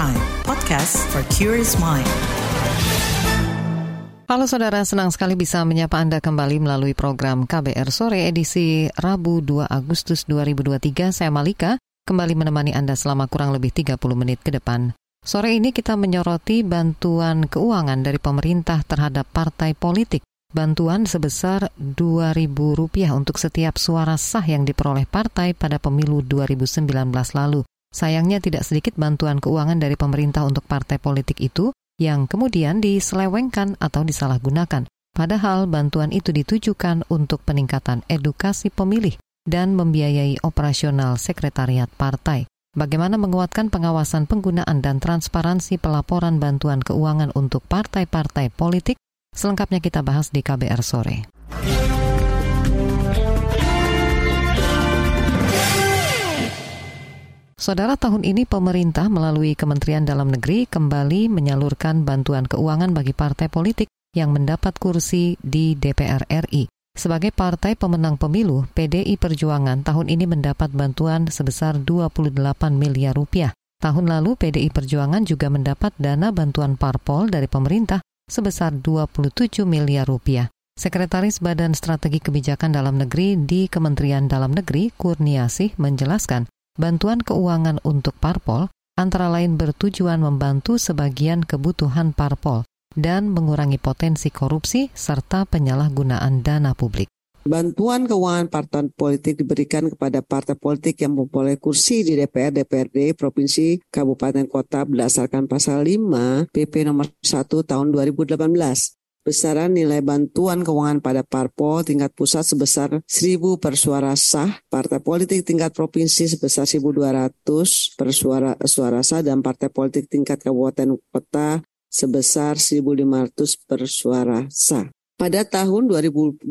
Prime, podcast for curious mind. Halo saudara, senang sekali bisa menyapa Anda kembali melalui program KBR Sore edisi Rabu 2 Agustus 2023. Saya Malika, kembali menemani Anda selama kurang lebih 30 menit ke depan. Sore ini kita menyoroti bantuan keuangan dari pemerintah terhadap partai politik. Bantuan sebesar Rp2.000 untuk setiap suara sah yang diperoleh partai pada pemilu 2019 lalu. Sayangnya tidak sedikit bantuan keuangan dari pemerintah untuk partai politik itu yang kemudian diselewengkan atau disalahgunakan. Padahal bantuan itu ditujukan untuk peningkatan edukasi pemilih dan membiayai operasional sekretariat partai. Bagaimana menguatkan pengawasan penggunaan dan transparansi pelaporan bantuan keuangan untuk partai-partai politik? Selengkapnya kita bahas di KBR sore. Saudara, tahun ini pemerintah melalui Kementerian Dalam Negeri kembali menyalurkan bantuan keuangan bagi partai politik yang mendapat kursi di DPR RI. Sebagai partai pemenang pemilu, PDI Perjuangan tahun ini mendapat bantuan sebesar 28 miliar rupiah. Tahun lalu PDI Perjuangan juga mendapat dana bantuan parpol dari pemerintah sebesar 27 miliar rupiah. Sekretaris Badan Strategi Kebijakan Dalam Negeri di Kementerian Dalam Negeri, Kurniasih, menjelaskan bantuan keuangan untuk parpol antara lain bertujuan membantu sebagian kebutuhan parpol dan mengurangi potensi korupsi serta penyalahgunaan dana publik. Bantuan keuangan partai politik diberikan kepada partai politik yang memperoleh kursi di DPR, DPRD, Provinsi, Kabupaten, Kota berdasarkan pasal 5 PP nomor 1 tahun 2018 besaran nilai bantuan keuangan pada parpol tingkat pusat sebesar 1000 per suara sah, partai politik tingkat provinsi sebesar 1200 per suara, suara sah, dan partai politik tingkat kabupaten kota sebesar 1500 per suara sah. Pada tahun 2022,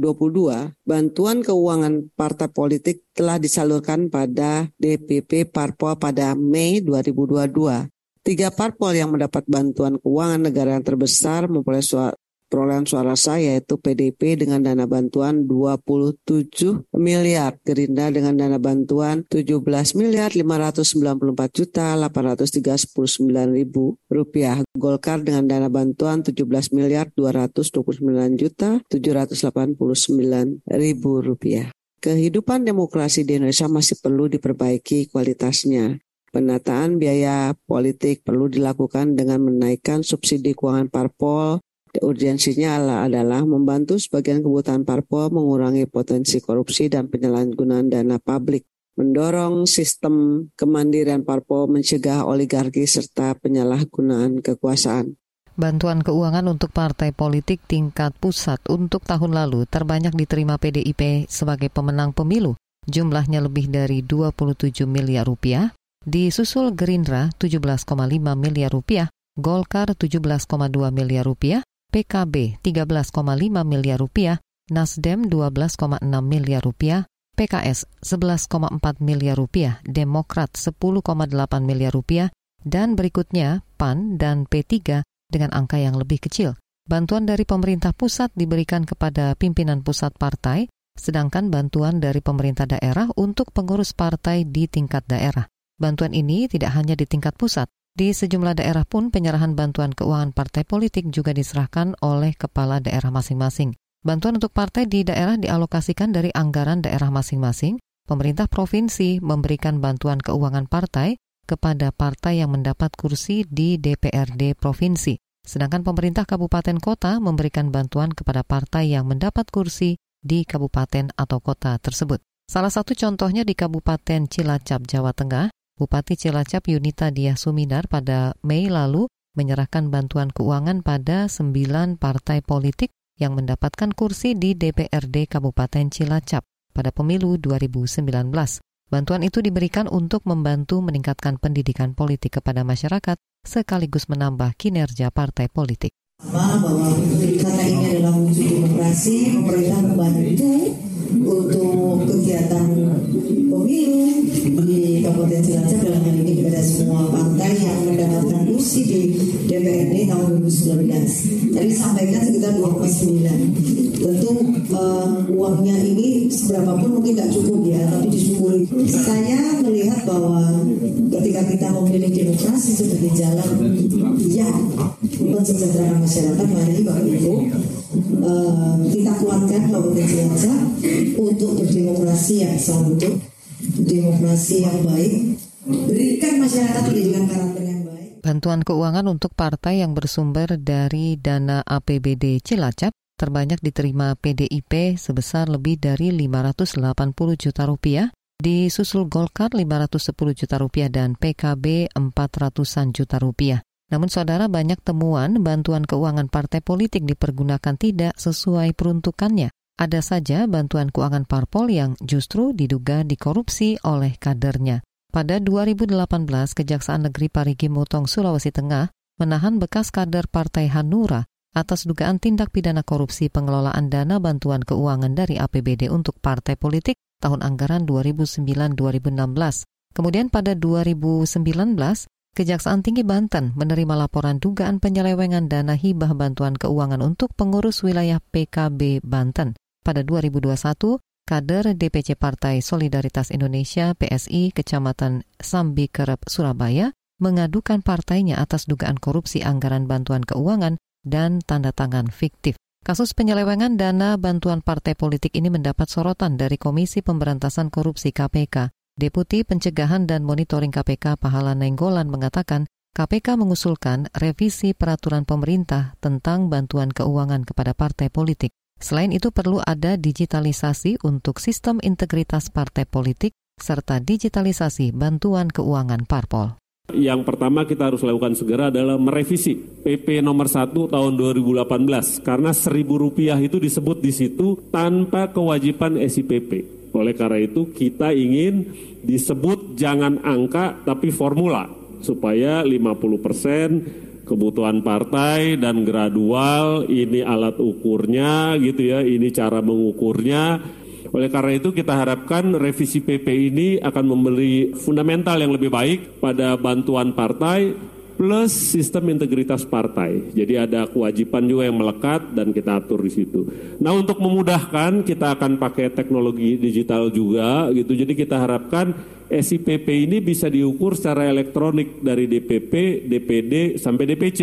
bantuan keuangan partai politik telah disalurkan pada DPP Parpol pada Mei 2022. Tiga parpol yang mendapat bantuan keuangan negara yang terbesar memperoleh perolehan suara sah yaitu PDP dengan dana bantuan 27 miliar, Gerindra dengan dana bantuan 17 miliar 594 juta 839 ribu rupiah, Golkar dengan dana bantuan 17 miliar 229 juta 789 ribu rupiah. Kehidupan demokrasi di Indonesia masih perlu diperbaiki kualitasnya. Penataan biaya politik perlu dilakukan dengan menaikkan subsidi keuangan parpol, Urgensinya adalah membantu sebagian kebutuhan parpol mengurangi potensi korupsi dan penyalahgunaan dana publik, mendorong sistem kemandirian parpol mencegah oligarki serta penyalahgunaan kekuasaan. Bantuan keuangan untuk partai politik tingkat pusat untuk tahun lalu terbanyak diterima PDIP sebagai pemenang pemilu. Jumlahnya lebih dari 27 miliar rupiah, disusul Gerindra 17,5 miliar rupiah, Golkar 17,2 miliar rupiah, PKB 13,5 miliar rupiah, Nasdem 12,6 miliar rupiah, PKS 11,4 miliar rupiah, Demokrat 10,8 miliar rupiah, dan berikutnya PAN dan P3 dengan angka yang lebih kecil. Bantuan dari pemerintah pusat diberikan kepada pimpinan pusat partai, sedangkan bantuan dari pemerintah daerah untuk pengurus partai di tingkat daerah. Bantuan ini tidak hanya di tingkat pusat, di sejumlah daerah pun penyerahan bantuan keuangan partai politik juga diserahkan oleh kepala daerah masing-masing. Bantuan untuk partai di daerah dialokasikan dari anggaran daerah masing-masing. Pemerintah provinsi memberikan bantuan keuangan partai kepada partai yang mendapat kursi di DPRD provinsi. Sedangkan pemerintah kabupaten kota memberikan bantuan kepada partai yang mendapat kursi di kabupaten atau kota tersebut. Salah satu contohnya di Kabupaten Cilacap, Jawa Tengah, Bupati Cilacap Yunita Diah Sumidar pada Mei lalu menyerahkan bantuan keuangan pada sembilan partai politik yang mendapatkan kursi di DPRD Kabupaten Cilacap pada pemilu 2019. Bantuan itu diberikan untuk membantu meningkatkan pendidikan politik kepada masyarakat sekaligus menambah kinerja partai politik. Bahwa ini adalah wujud demokrasi, pemerintah membantu untuk kegiatan pemilu di Kabupaten Cilacap dalam hal ini kepada semua partai yang mendapatkan kursi di DPRD tahun 2019. Tadi sampaikan sekitar 2,9. Tentu uh, uangnya ini seberapapun mungkin tidak cukup ya, tapi disyukuri. Saya melihat bahwa ketika kita memilih demokrasi sebagai jalan yang mensejahterakan masyarakat, mari Bapak Ibu kita kuatkan Kabupaten Cilacap untuk berdemokrasi yang santun, demokrasi yang baik, berikan masyarakat pendidikan karakter yang baik. Bantuan keuangan untuk partai yang bersumber dari dana APBD Cilacap terbanyak diterima PDIP sebesar lebih dari 580 juta rupiah, disusul Golkar 510 juta rupiah dan PKB 400-an juta rupiah. Namun saudara banyak temuan bantuan keuangan partai politik dipergunakan tidak sesuai peruntukannya. Ada saja bantuan keuangan parpol yang justru diduga dikorupsi oleh kadernya. Pada 2018, Kejaksaan Negeri Parigi Motong, Sulawesi Tengah menahan bekas kader Partai Hanura atas dugaan tindak pidana korupsi pengelolaan dana bantuan keuangan dari APBD untuk partai politik tahun anggaran 2009-2016. Kemudian pada 2019, Kejaksaan Tinggi Banten menerima laporan dugaan penyelewengan dana hibah bantuan keuangan untuk pengurus wilayah PKB Banten. Pada 2021, kader DPC Partai Solidaritas Indonesia PSI Kecamatan Sambikerep, Surabaya mengadukan partainya atas dugaan korupsi anggaran bantuan keuangan dan tanda tangan fiktif. Kasus penyelewengan dana bantuan partai politik ini mendapat sorotan dari Komisi Pemberantasan Korupsi KPK. Deputi Pencegahan dan Monitoring KPK Pahala Nenggolan mengatakan KPK mengusulkan revisi peraturan pemerintah tentang bantuan keuangan kepada partai politik. Selain itu perlu ada digitalisasi untuk sistem integritas partai politik serta digitalisasi bantuan keuangan parpol. Yang pertama kita harus lakukan segera adalah merevisi PP nomor 1 tahun 2018 karena seribu rupiah itu disebut di situ tanpa kewajiban SIPP. Oleh karena itu kita ingin disebut jangan angka tapi formula. Supaya 50 persen kebutuhan partai dan gradual ini alat ukurnya gitu ya ini cara mengukurnya. Oleh karena itu kita harapkan revisi PP ini akan memberi fundamental yang lebih baik pada bantuan partai plus sistem integritas partai. Jadi ada kewajiban juga yang melekat dan kita atur di situ. Nah untuk memudahkan kita akan pakai teknologi digital juga gitu. Jadi kita harapkan SIPP ini bisa diukur secara elektronik dari DPP, DPD sampai DPC.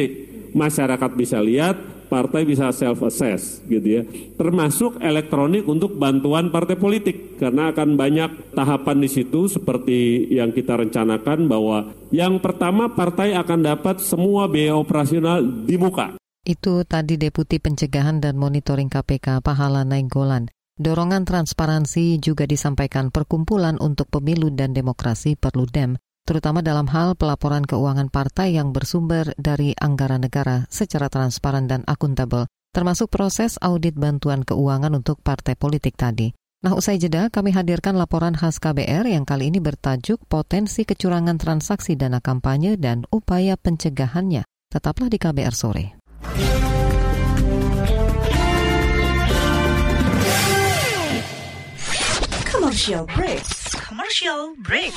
Masyarakat bisa lihat partai bisa self assess gitu ya. Termasuk elektronik untuk bantuan partai politik karena akan banyak tahapan di situ seperti yang kita rencanakan bahwa yang pertama partai akan dapat semua biaya operasional di muka. Itu tadi Deputi Pencegahan dan Monitoring KPK Pahala Nainggolan. Dorongan transparansi juga disampaikan Perkumpulan untuk Pemilu dan Demokrasi Perludem terutama dalam hal pelaporan keuangan partai yang bersumber dari anggaran negara secara transparan dan akuntabel, termasuk proses audit bantuan keuangan untuk partai politik tadi. Nah, usai jeda, kami hadirkan laporan khas KBR yang kali ini bertajuk Potensi Kecurangan Transaksi Dana Kampanye dan Upaya Pencegahannya. Tetaplah di KBR Sore. Commercial break. Commercial break.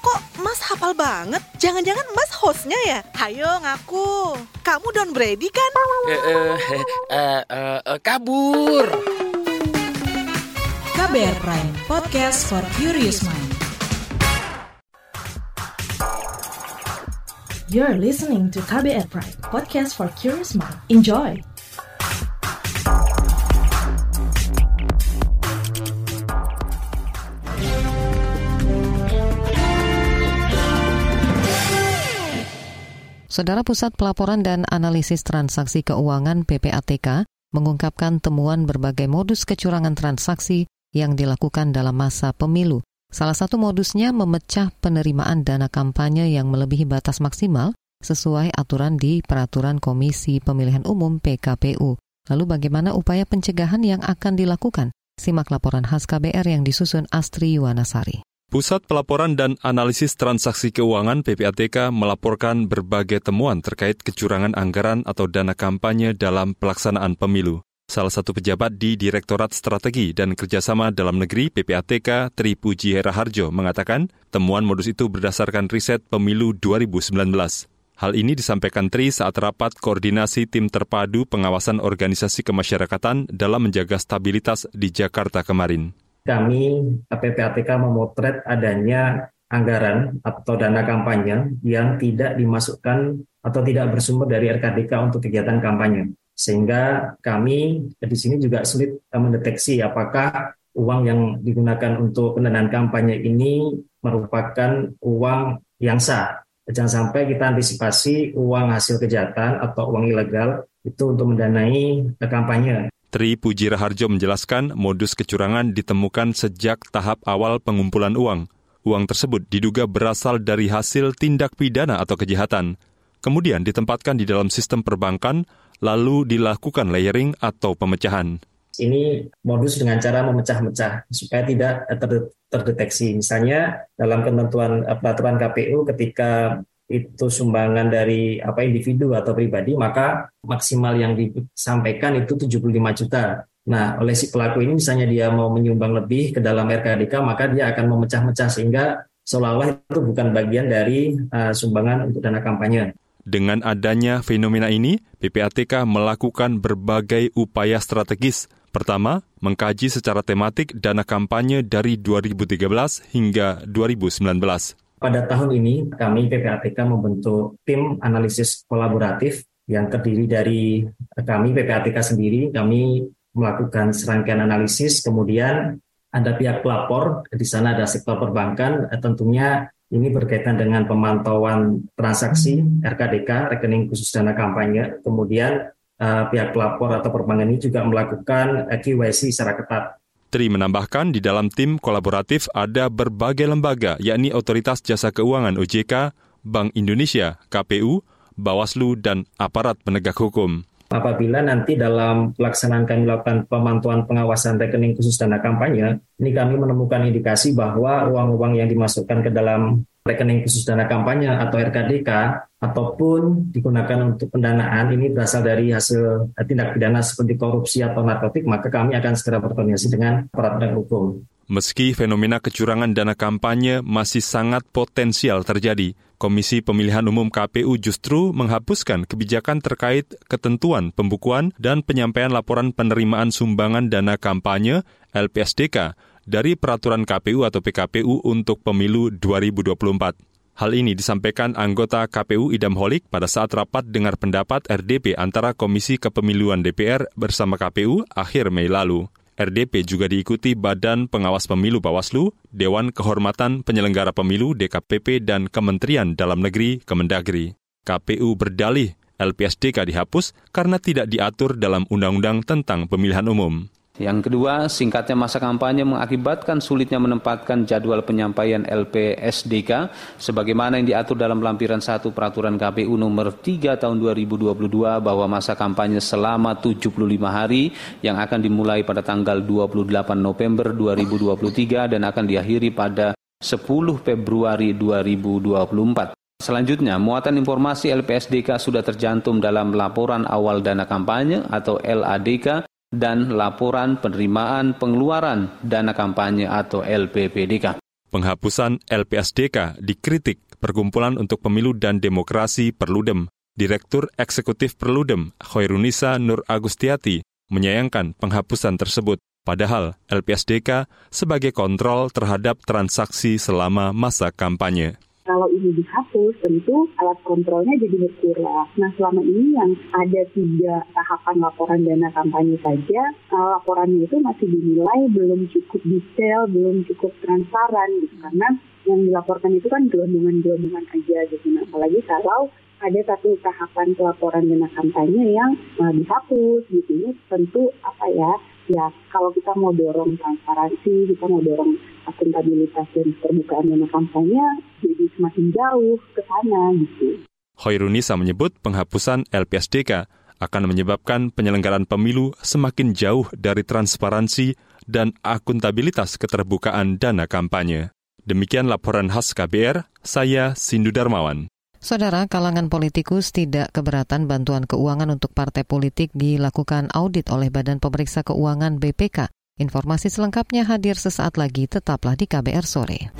kok Mas hafal banget? Jangan-jangan Mas hostnya ya? Hayo ngaku. Kamu Don Brady kan? Eh, eh, eh, eh, eh, kabur. KBR Prime, podcast for curious mind. You're listening to KBR Prime, podcast for curious mind. Enjoy! Saudara Pusat Pelaporan dan Analisis Transaksi Keuangan PPATK mengungkapkan temuan berbagai modus kecurangan transaksi yang dilakukan dalam masa pemilu. Salah satu modusnya memecah penerimaan dana kampanye yang melebihi batas maksimal sesuai aturan di Peraturan Komisi Pemilihan Umum PKPU. Lalu bagaimana upaya pencegahan yang akan dilakukan? Simak laporan khas KBR yang disusun Astri Yuwanasari. Pusat Pelaporan dan Analisis Transaksi Keuangan PPATK melaporkan berbagai temuan terkait kecurangan anggaran atau dana kampanye dalam pelaksanaan pemilu. Salah satu pejabat di Direktorat Strategi dan Kerjasama Dalam Negeri PPATK Tri Puji Heraharjo mengatakan temuan modus itu berdasarkan riset pemilu 2019. Hal ini disampaikan Tri saat rapat koordinasi tim terpadu pengawasan organisasi kemasyarakatan dalam menjaga stabilitas di Jakarta kemarin kami PPATK memotret adanya anggaran atau dana kampanye yang tidak dimasukkan atau tidak bersumber dari RKDK untuk kegiatan kampanye. Sehingga kami di sini juga sulit mendeteksi apakah uang yang digunakan untuk pendanaan kampanye ini merupakan uang yang sah. Jangan sampai kita antisipasi uang hasil kejahatan atau uang ilegal itu untuk mendanai kampanye. Tri Puji Raharjo menjelaskan modus kecurangan ditemukan sejak tahap awal pengumpulan uang. Uang tersebut diduga berasal dari hasil tindak pidana atau kejahatan. Kemudian ditempatkan di dalam sistem perbankan, lalu dilakukan layering atau pemecahan. Ini modus dengan cara memecah-mecah supaya tidak terdeteksi. Misalnya dalam ketentuan peraturan KPU ketika itu sumbangan dari apa individu atau pribadi, maka maksimal yang disampaikan itu 75 juta. Nah, oleh si pelaku ini misalnya dia mau menyumbang lebih ke dalam RKDK, maka dia akan memecah-mecah sehingga seolah-olah itu bukan bagian dari uh, sumbangan untuk dana kampanye. Dengan adanya fenomena ini, PPATK melakukan berbagai upaya strategis. Pertama, mengkaji secara tematik dana kampanye dari 2013 hingga 2019. Pada tahun ini kami PPATK membentuk tim analisis kolaboratif yang terdiri dari kami PPATK sendiri, kami melakukan serangkaian analisis, kemudian ada pihak pelapor, di sana ada sektor perbankan, tentunya ini berkaitan dengan pemantauan transaksi RKDK, rekening khusus dana kampanye, kemudian uh, pihak pelapor atau perbankan ini juga melakukan KYC secara ketat. Tri menambahkan di dalam tim kolaboratif ada berbagai lembaga, yakni Otoritas Jasa Keuangan OJK, Bank Indonesia, KPU, Bawaslu, dan aparat penegak hukum. Apabila nanti dalam pelaksanaan kami melakukan pemantauan pengawasan rekening khusus dana kampanye, ini kami menemukan indikasi bahwa uang-uang yang dimasukkan ke dalam rekening khusus dana kampanye atau RKDK ataupun digunakan untuk pendanaan ini berasal dari hasil tindak pidana seperti korupsi atau narkotik, maka kami akan segera berkoordinasi dengan aparat penegak hukum. Meski fenomena kecurangan dana kampanye masih sangat potensial terjadi, Komisi Pemilihan Umum KPU justru menghapuskan kebijakan terkait ketentuan pembukuan dan penyampaian laporan penerimaan sumbangan dana kampanye LPSDK dari peraturan KPU atau PKPU untuk pemilu 2024. Hal ini disampaikan anggota KPU Idam Holik pada saat rapat dengar pendapat RDP antara Komisi Kepemiluan DPR bersama KPU akhir Mei lalu. RDP juga diikuti Badan Pengawas Pemilu Bawaslu, Dewan Kehormatan Penyelenggara Pemilu DKPP, dan Kementerian Dalam Negeri Kemendagri. KPU berdalih LPSDK dihapus karena tidak diatur dalam Undang-Undang tentang Pemilihan Umum. Yang kedua, singkatnya masa kampanye mengakibatkan sulitnya menempatkan jadwal penyampaian LPSDK sebagaimana yang diatur dalam lampiran 1 Peraturan KPU nomor 3 tahun 2022 bahwa masa kampanye selama 75 hari yang akan dimulai pada tanggal 28 November 2023 dan akan diakhiri pada 10 Februari 2024. Selanjutnya, muatan informasi LPSDK sudah tercantum dalam laporan awal dana kampanye atau LADK dan laporan penerimaan pengeluaran dana kampanye atau LPPDK. Penghapusan LPSDK dikritik Perkumpulan untuk Pemilu dan Demokrasi Perludem. Direktur Eksekutif Perludem, Khairunisa Nur Agustiati, menyayangkan penghapusan tersebut. Padahal LPSDK sebagai kontrol terhadap transaksi selama masa kampanye kalau ini dihapus tentu alat kontrolnya jadi berkurang. Nah selama ini yang ada tiga tahapan laporan dana kampanye saja, uh, laporannya itu masih dinilai belum cukup detail, belum cukup transparan gitu karena yang dilaporkan itu kan gelondongan-gelondongan aja gitu. Nah, apalagi kalau ada satu tahapan pelaporan dana kampanye yang uh, dihapus gitu. Ini tentu apa ya ya kalau kita mau dorong transparansi, kita mau dorong akuntabilitas dan terbukaan dana kampanye, jadi semakin jauh ke sana gitu. Hoirunisa menyebut penghapusan LPSDK akan menyebabkan penyelenggaraan pemilu semakin jauh dari transparansi dan akuntabilitas keterbukaan dana kampanye. Demikian laporan khas KBR, saya Sindu Darmawan. Saudara, kalangan politikus tidak keberatan bantuan keuangan untuk partai politik dilakukan audit oleh Badan Pemeriksa Keuangan BPK. Informasi selengkapnya hadir sesaat lagi, tetaplah di KBR sore.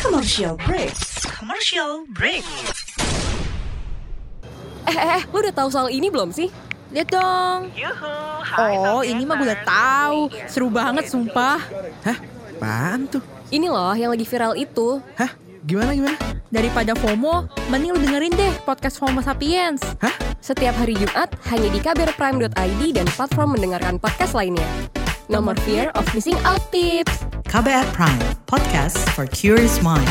Commercial break. Commercial break. Eh, eh, eh, lu udah tahu soal ini belum sih? Lihat dong. Oh, ini mah gue udah tahu. Seru banget, sumpah. Hah? Apaan tuh? Ini loh yang lagi viral itu. Hah? Gimana gimana? Daripada FOMO, mending lu dengerin deh podcast FOMO Sapiens. Hah? Setiap hari Jumat hanya di kbrprime.id dan platform mendengarkan podcast lainnya. Nomor Fear of Missing Out Tips. KBR Prime, podcast for curious mind.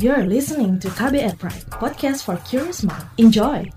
You're listening to KBR Prime, podcast for curious mind. Enjoy!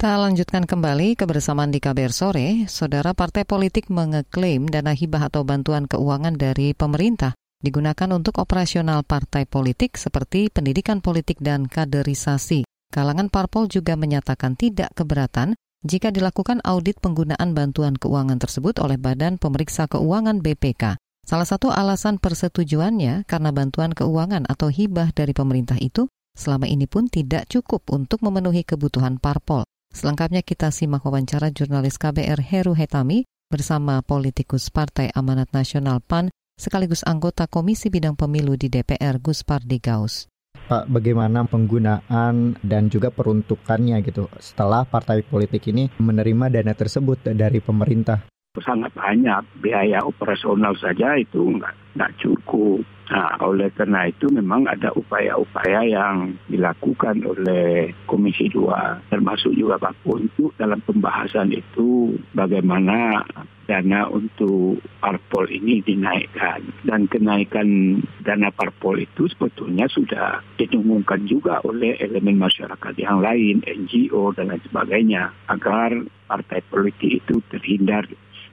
Kita lanjutkan kembali kebersamaan di KBR Sore. Saudara partai politik mengeklaim dana hibah atau bantuan keuangan dari pemerintah digunakan untuk operasional partai politik seperti pendidikan politik dan kaderisasi. Kalangan parpol juga menyatakan tidak keberatan jika dilakukan audit penggunaan bantuan keuangan tersebut oleh Badan Pemeriksa Keuangan BPK. Salah satu alasan persetujuannya karena bantuan keuangan atau hibah dari pemerintah itu selama ini pun tidak cukup untuk memenuhi kebutuhan parpol. Selengkapnya kita simak wawancara jurnalis KBR Heru Hetami bersama politikus Partai Amanat Nasional PAN sekaligus anggota Komisi Bidang Pemilu di DPR Gus Pardi Gaus. Pak, bagaimana penggunaan dan juga peruntukannya gitu setelah partai politik ini menerima dana tersebut dari pemerintah? Sangat banyak biaya operasional saja itu nggak nggak cukup. Nah, oleh karena itu memang ada upaya-upaya yang dilakukan oleh Komisi 2, termasuk juga Pak untuk dalam pembahasan itu bagaimana dana untuk parpol ini dinaikkan. Dan kenaikan dana parpol itu sebetulnya sudah diumumkan juga oleh elemen masyarakat yang lain, NGO dan lain sebagainya, agar partai politik itu terhindar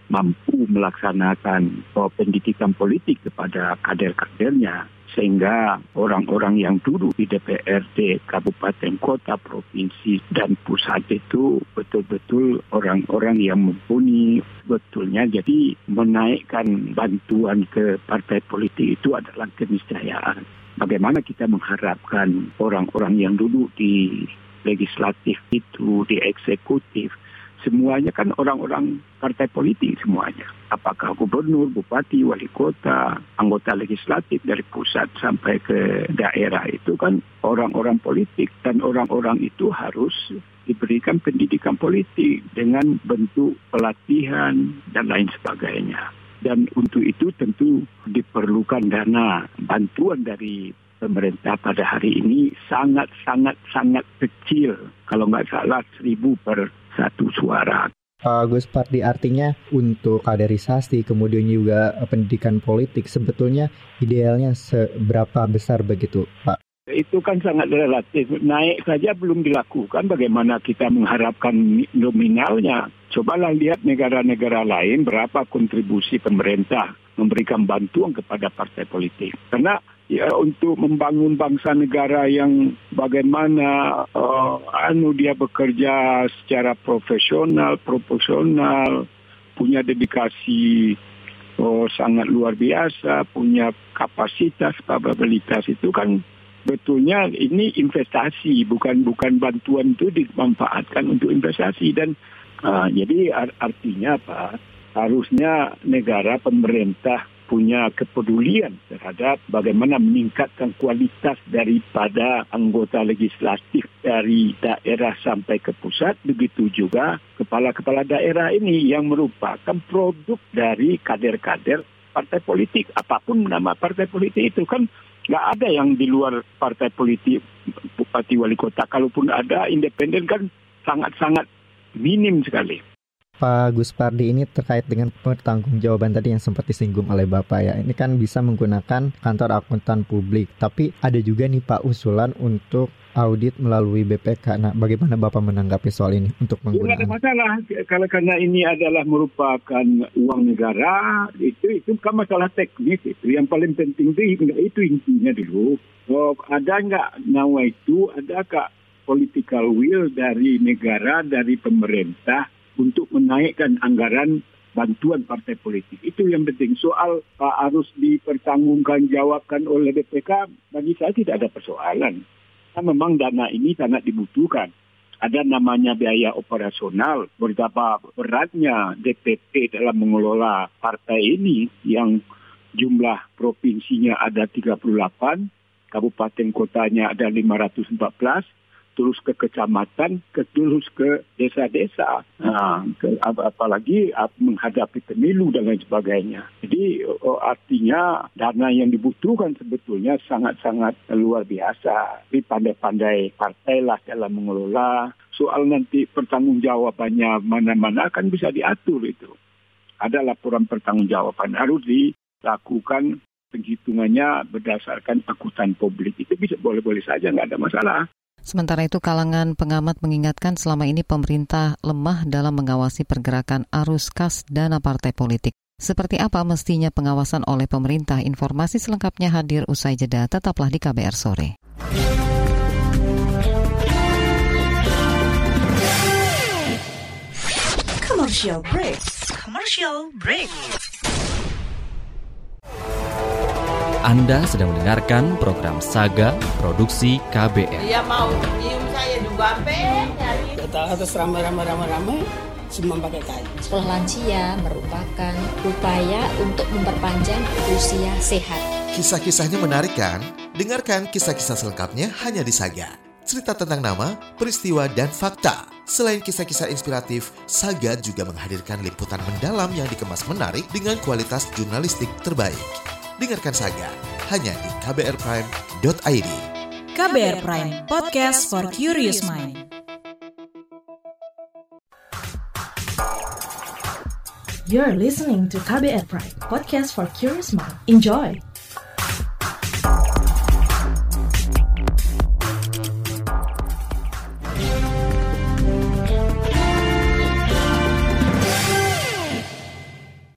mampu melaksanakan pendidikan politik kepada kader-kadernya sehingga orang-orang yang duduk di DPRD kabupaten kota provinsi dan pusat itu betul-betul orang-orang yang mumpuni betulnya. Jadi menaikkan bantuan ke partai politik itu adalah keniscayaan. Bagaimana kita mengharapkan orang-orang yang duduk di legislatif itu di eksekutif semuanya kan orang-orang partai politik semuanya. Apakah gubernur, bupati, wali kota, anggota legislatif dari pusat sampai ke daerah itu kan orang-orang politik dan orang-orang itu harus diberikan pendidikan politik dengan bentuk pelatihan dan lain sebagainya. Dan untuk itu tentu diperlukan dana bantuan dari pemerintah pada hari ini sangat-sangat sangat kecil. Kalau nggak salah seribu per satu suara. Pak Gus Pardi artinya untuk kaderisasi kemudian juga pendidikan politik sebetulnya idealnya seberapa besar begitu Pak? Itu kan sangat relatif. Naik saja belum dilakukan bagaimana kita mengharapkan nominalnya. Cobalah lihat negara-negara lain berapa kontribusi pemerintah memberikan bantuan kepada partai politik. Karena ya untuk membangun bangsa negara yang bagaimana uh, anu dia bekerja secara profesional, proporsional, punya dedikasi oh, sangat luar biasa, punya kapasitas, kapabilitas itu kan betulnya ini investasi bukan bukan bantuan itu dimanfaatkan untuk investasi dan uh, jadi artinya apa? Harusnya negara pemerintah punya kepedulian terhadap bagaimana meningkatkan kualitas daripada anggota legislatif dari daerah sampai ke pusat, begitu juga kepala-kepala daerah ini yang merupakan produk dari kader-kader partai politik. Apa pun nama partai politik itu kan nggak ada yang di luar partai politik bupati wali kota. Kalaupun ada independen kan sangat-sangat minim sekali. Pak Gus Pardi ini terkait dengan pertanggungjawaban tadi yang sempat disinggung oleh Bapak ya. Ini kan bisa menggunakan kantor akuntan publik, tapi ada juga nih Pak usulan untuk audit melalui BPK. Nah, bagaimana Bapak menanggapi soal ini untuk Ya, nggak ada masalah. Kalau karena ini adalah merupakan uang negara itu itu kan masalah teknis itu. Yang paling penting itu itu intinya dulu. Oh, ada nggak nawa itu? Adakah political will dari negara dari pemerintah untuk menaikkan anggaran bantuan partai politik. Itu yang penting. Soal uh, harus dipertanggungan jawabkan oleh BPK bagi saya tidak ada persoalan. Karena memang dana ini sangat dibutuhkan. Ada namanya biaya operasional, betapa beratnya DPP dalam mengelola partai ini yang jumlah provinsinya ada 38, kabupaten kotanya ada 514, terus ke kecamatan, ke terus ke desa-desa, nah, ke, apalagi ap- menghadapi pemilu dan lain sebagainya. Jadi artinya dana yang dibutuhkan sebetulnya sangat-sangat luar biasa. Tapi pandai-pandai partai lah dalam mengelola. Soal nanti pertanggungjawabannya mana-mana kan bisa diatur itu. Ada laporan pertanggungjawaban harus dilakukan penghitungannya berdasarkan akutan publik. Itu bisa boleh-boleh saja, nggak ada masalah. Sementara itu, kalangan pengamat mengingatkan selama ini pemerintah lemah dalam mengawasi pergerakan arus kas dana partai politik. Seperti apa mestinya pengawasan oleh pemerintah? Informasi selengkapnya hadir usai jeda. Tetaplah di KBR sore. Commercial break. Commercial break. Anda sedang mendengarkan program Saga Produksi KBR. Dia mau nyium saya juga nyari. Kita harus ramai-ramai-ramai-ramai semua pakai kain. Sekolah lansia merupakan upaya untuk memperpanjang usia sehat. Kisah-kisahnya menarik kan? Dengarkan kisah-kisah selengkapnya hanya di Saga. Cerita tentang nama, peristiwa, dan fakta. Selain kisah-kisah inspiratif, Saga juga menghadirkan liputan mendalam yang dikemas menarik dengan kualitas jurnalistik terbaik. Dengarkan Saga hanya di kbrprime.id. KBR Prime, podcast for curious mind. You're listening to KBR Prime, podcast for curious mind. Enjoy.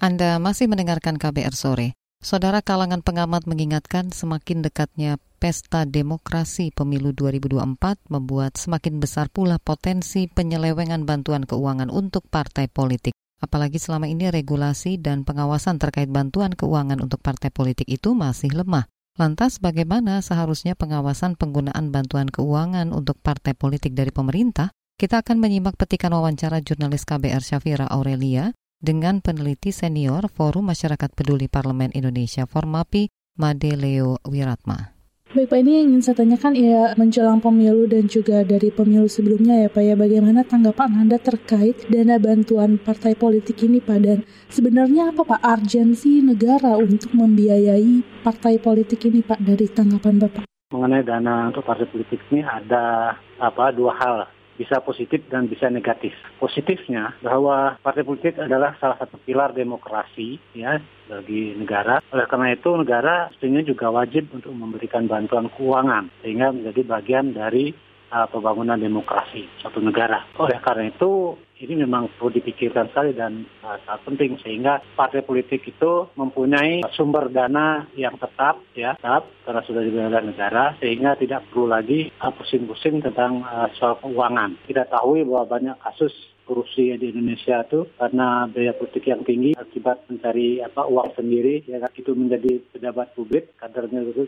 Anda masih mendengarkan KBR sore. Saudara kalangan pengamat mengingatkan semakin dekatnya pesta demokrasi pemilu 2024 membuat semakin besar pula potensi penyelewengan bantuan keuangan untuk partai politik. Apalagi selama ini regulasi dan pengawasan terkait bantuan keuangan untuk partai politik itu masih lemah. Lantas bagaimana seharusnya pengawasan penggunaan bantuan keuangan untuk partai politik dari pemerintah? Kita akan menyimak petikan wawancara jurnalis KBR Syafira Aurelia dengan peneliti senior Forum Masyarakat Peduli Parlemen Indonesia Formapi, Made Leo Wiratma. Baik Pak, ini yang ingin saya tanyakan ya menjelang pemilu dan juga dari pemilu sebelumnya ya Pak ya bagaimana tanggapan Anda terkait dana bantuan partai politik ini Pak dan sebenarnya apa Pak urgensi negara untuk membiayai partai politik ini Pak dari tanggapan Bapak? mengenai dana untuk partai politik ini ada apa dua hal bisa positif dan bisa negatif. Positifnya bahwa partai politik adalah salah satu pilar demokrasi ya bagi negara. Oleh karena itu negara pastinya juga wajib untuk memberikan bantuan keuangan sehingga menjadi bagian dari uh, pembangunan demokrasi suatu negara. Oleh karena itu ini memang perlu dipikirkan sekali dan uh, sangat penting sehingga partai politik itu mempunyai sumber dana yang tetap ya tetap karena sudah dibela negara sehingga tidak perlu lagi uh, pusing-pusing tentang uh, soal keuangan. Kita tahu bahwa banyak kasus korupsi di Indonesia itu karena biaya politik yang tinggi akibat mencari apa uang sendiri ya kan, itu menjadi pejabat publik kadernya itu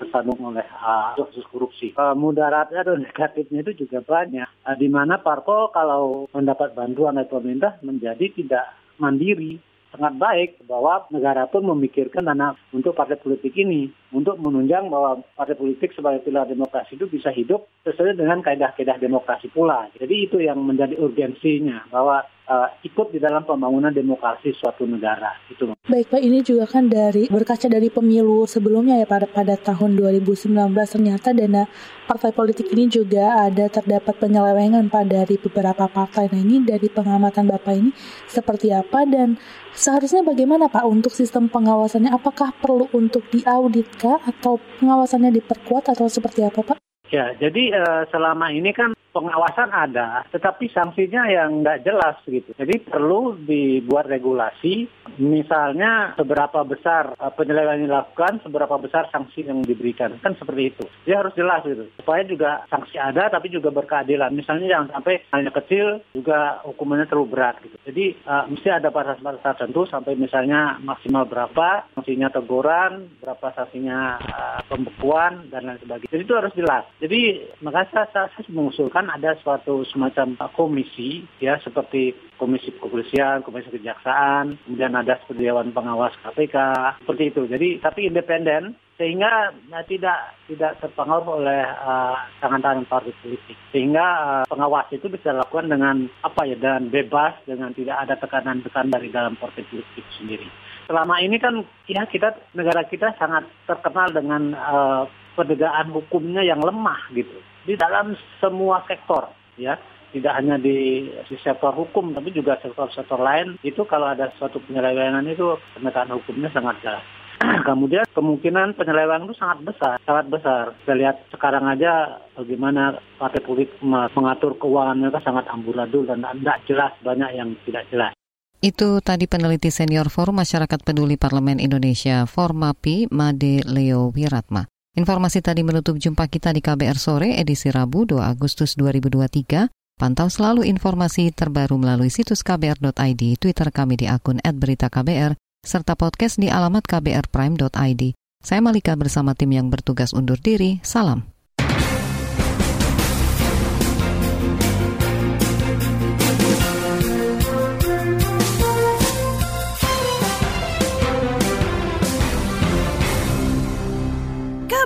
tersandung oleh uh, kasus korupsi. Uh, mudaratnya atau negatifnya itu juga banyak. Uh, di mana parpol kalau mendapat bantuan dari pemerintah menjadi tidak mandiri sangat baik bahwa negara pun memikirkan dana untuk partai politik ini untuk menunjang bahwa partai politik sebagai pilar demokrasi itu bisa hidup sesuai dengan kaedah-kaedah demokrasi pula. Jadi itu yang menjadi urgensinya bahwa uh, ikut di dalam pembangunan demokrasi suatu negara. Itu. Baik Pak, ini juga kan dari berkaca dari pemilu sebelumnya ya pada pada tahun 2019 ternyata dana partai politik ini juga ada terdapat penyelewengan Pak dari beberapa partai. Nah ini dari pengamatan Bapak ini seperti apa dan seharusnya bagaimana Pak untuk sistem pengawasannya? Apakah perlu untuk diaudit kah atau pengawasannya diperkuat atau seperti apa Pak? Ya, jadi uh, selama ini kan pengawasan ada, tetapi sanksinya yang nggak jelas gitu. Jadi perlu dibuat regulasi, misalnya seberapa besar uh, penyelewengan dilakukan, seberapa besar sanksi yang diberikan, kan seperti itu. Dia harus jelas gitu, supaya juga sanksi ada, tapi juga berkeadilan. Misalnya jangan sampai hanya kecil juga hukumannya terlalu berat gitu. Jadi uh, mesti ada batas-batas tertentu sampai misalnya maksimal berapa, sanksinya teguran, berapa sanksinya uh, pembekuan dan lain sebagainya. Jadi itu harus jelas. Jadi makanya saya, saya mengusulkan ada suatu semacam komisi ya seperti komisi kepolisian, komisi kejaksaan, kemudian ada seperti dewan pengawas KPK seperti itu. Jadi tapi independen sehingga ya, tidak tidak terpengaruh oleh uh, tangan-tangan partai politik. Sehingga uh, pengawas itu bisa dilakukan dengan apa ya dan bebas dengan tidak ada tekanan-tekanan dari dalam partai politik sendiri. Selama ini kan ya kita negara kita sangat terkenal dengan uh, penegakan hukumnya yang lemah gitu di dalam semua sektor ya tidak hanya di, di sektor hukum tapi juga sektor-sektor lain itu kalau ada suatu penyelewengan itu penegakan hukumnya sangat jelas. Kemudian kemungkinan penyelewengan itu sangat besar, sangat besar. Kita lihat sekarang aja bagaimana partai politik mengatur keuangan mereka sangat amburadul dan tidak jelas banyak yang tidak jelas. Itu tadi peneliti senior Forum Masyarakat Peduli Parlemen Indonesia Formapi Made Leo Wiratma. Informasi tadi menutup jumpa kita di KBR Sore edisi Rabu 2 Agustus 2023. Pantau selalu informasi terbaru melalui situs kbr.id, Twitter kami di akun @beritaKBR, serta podcast di alamat kbrprime.id. Saya Malika bersama tim yang bertugas undur diri. Salam.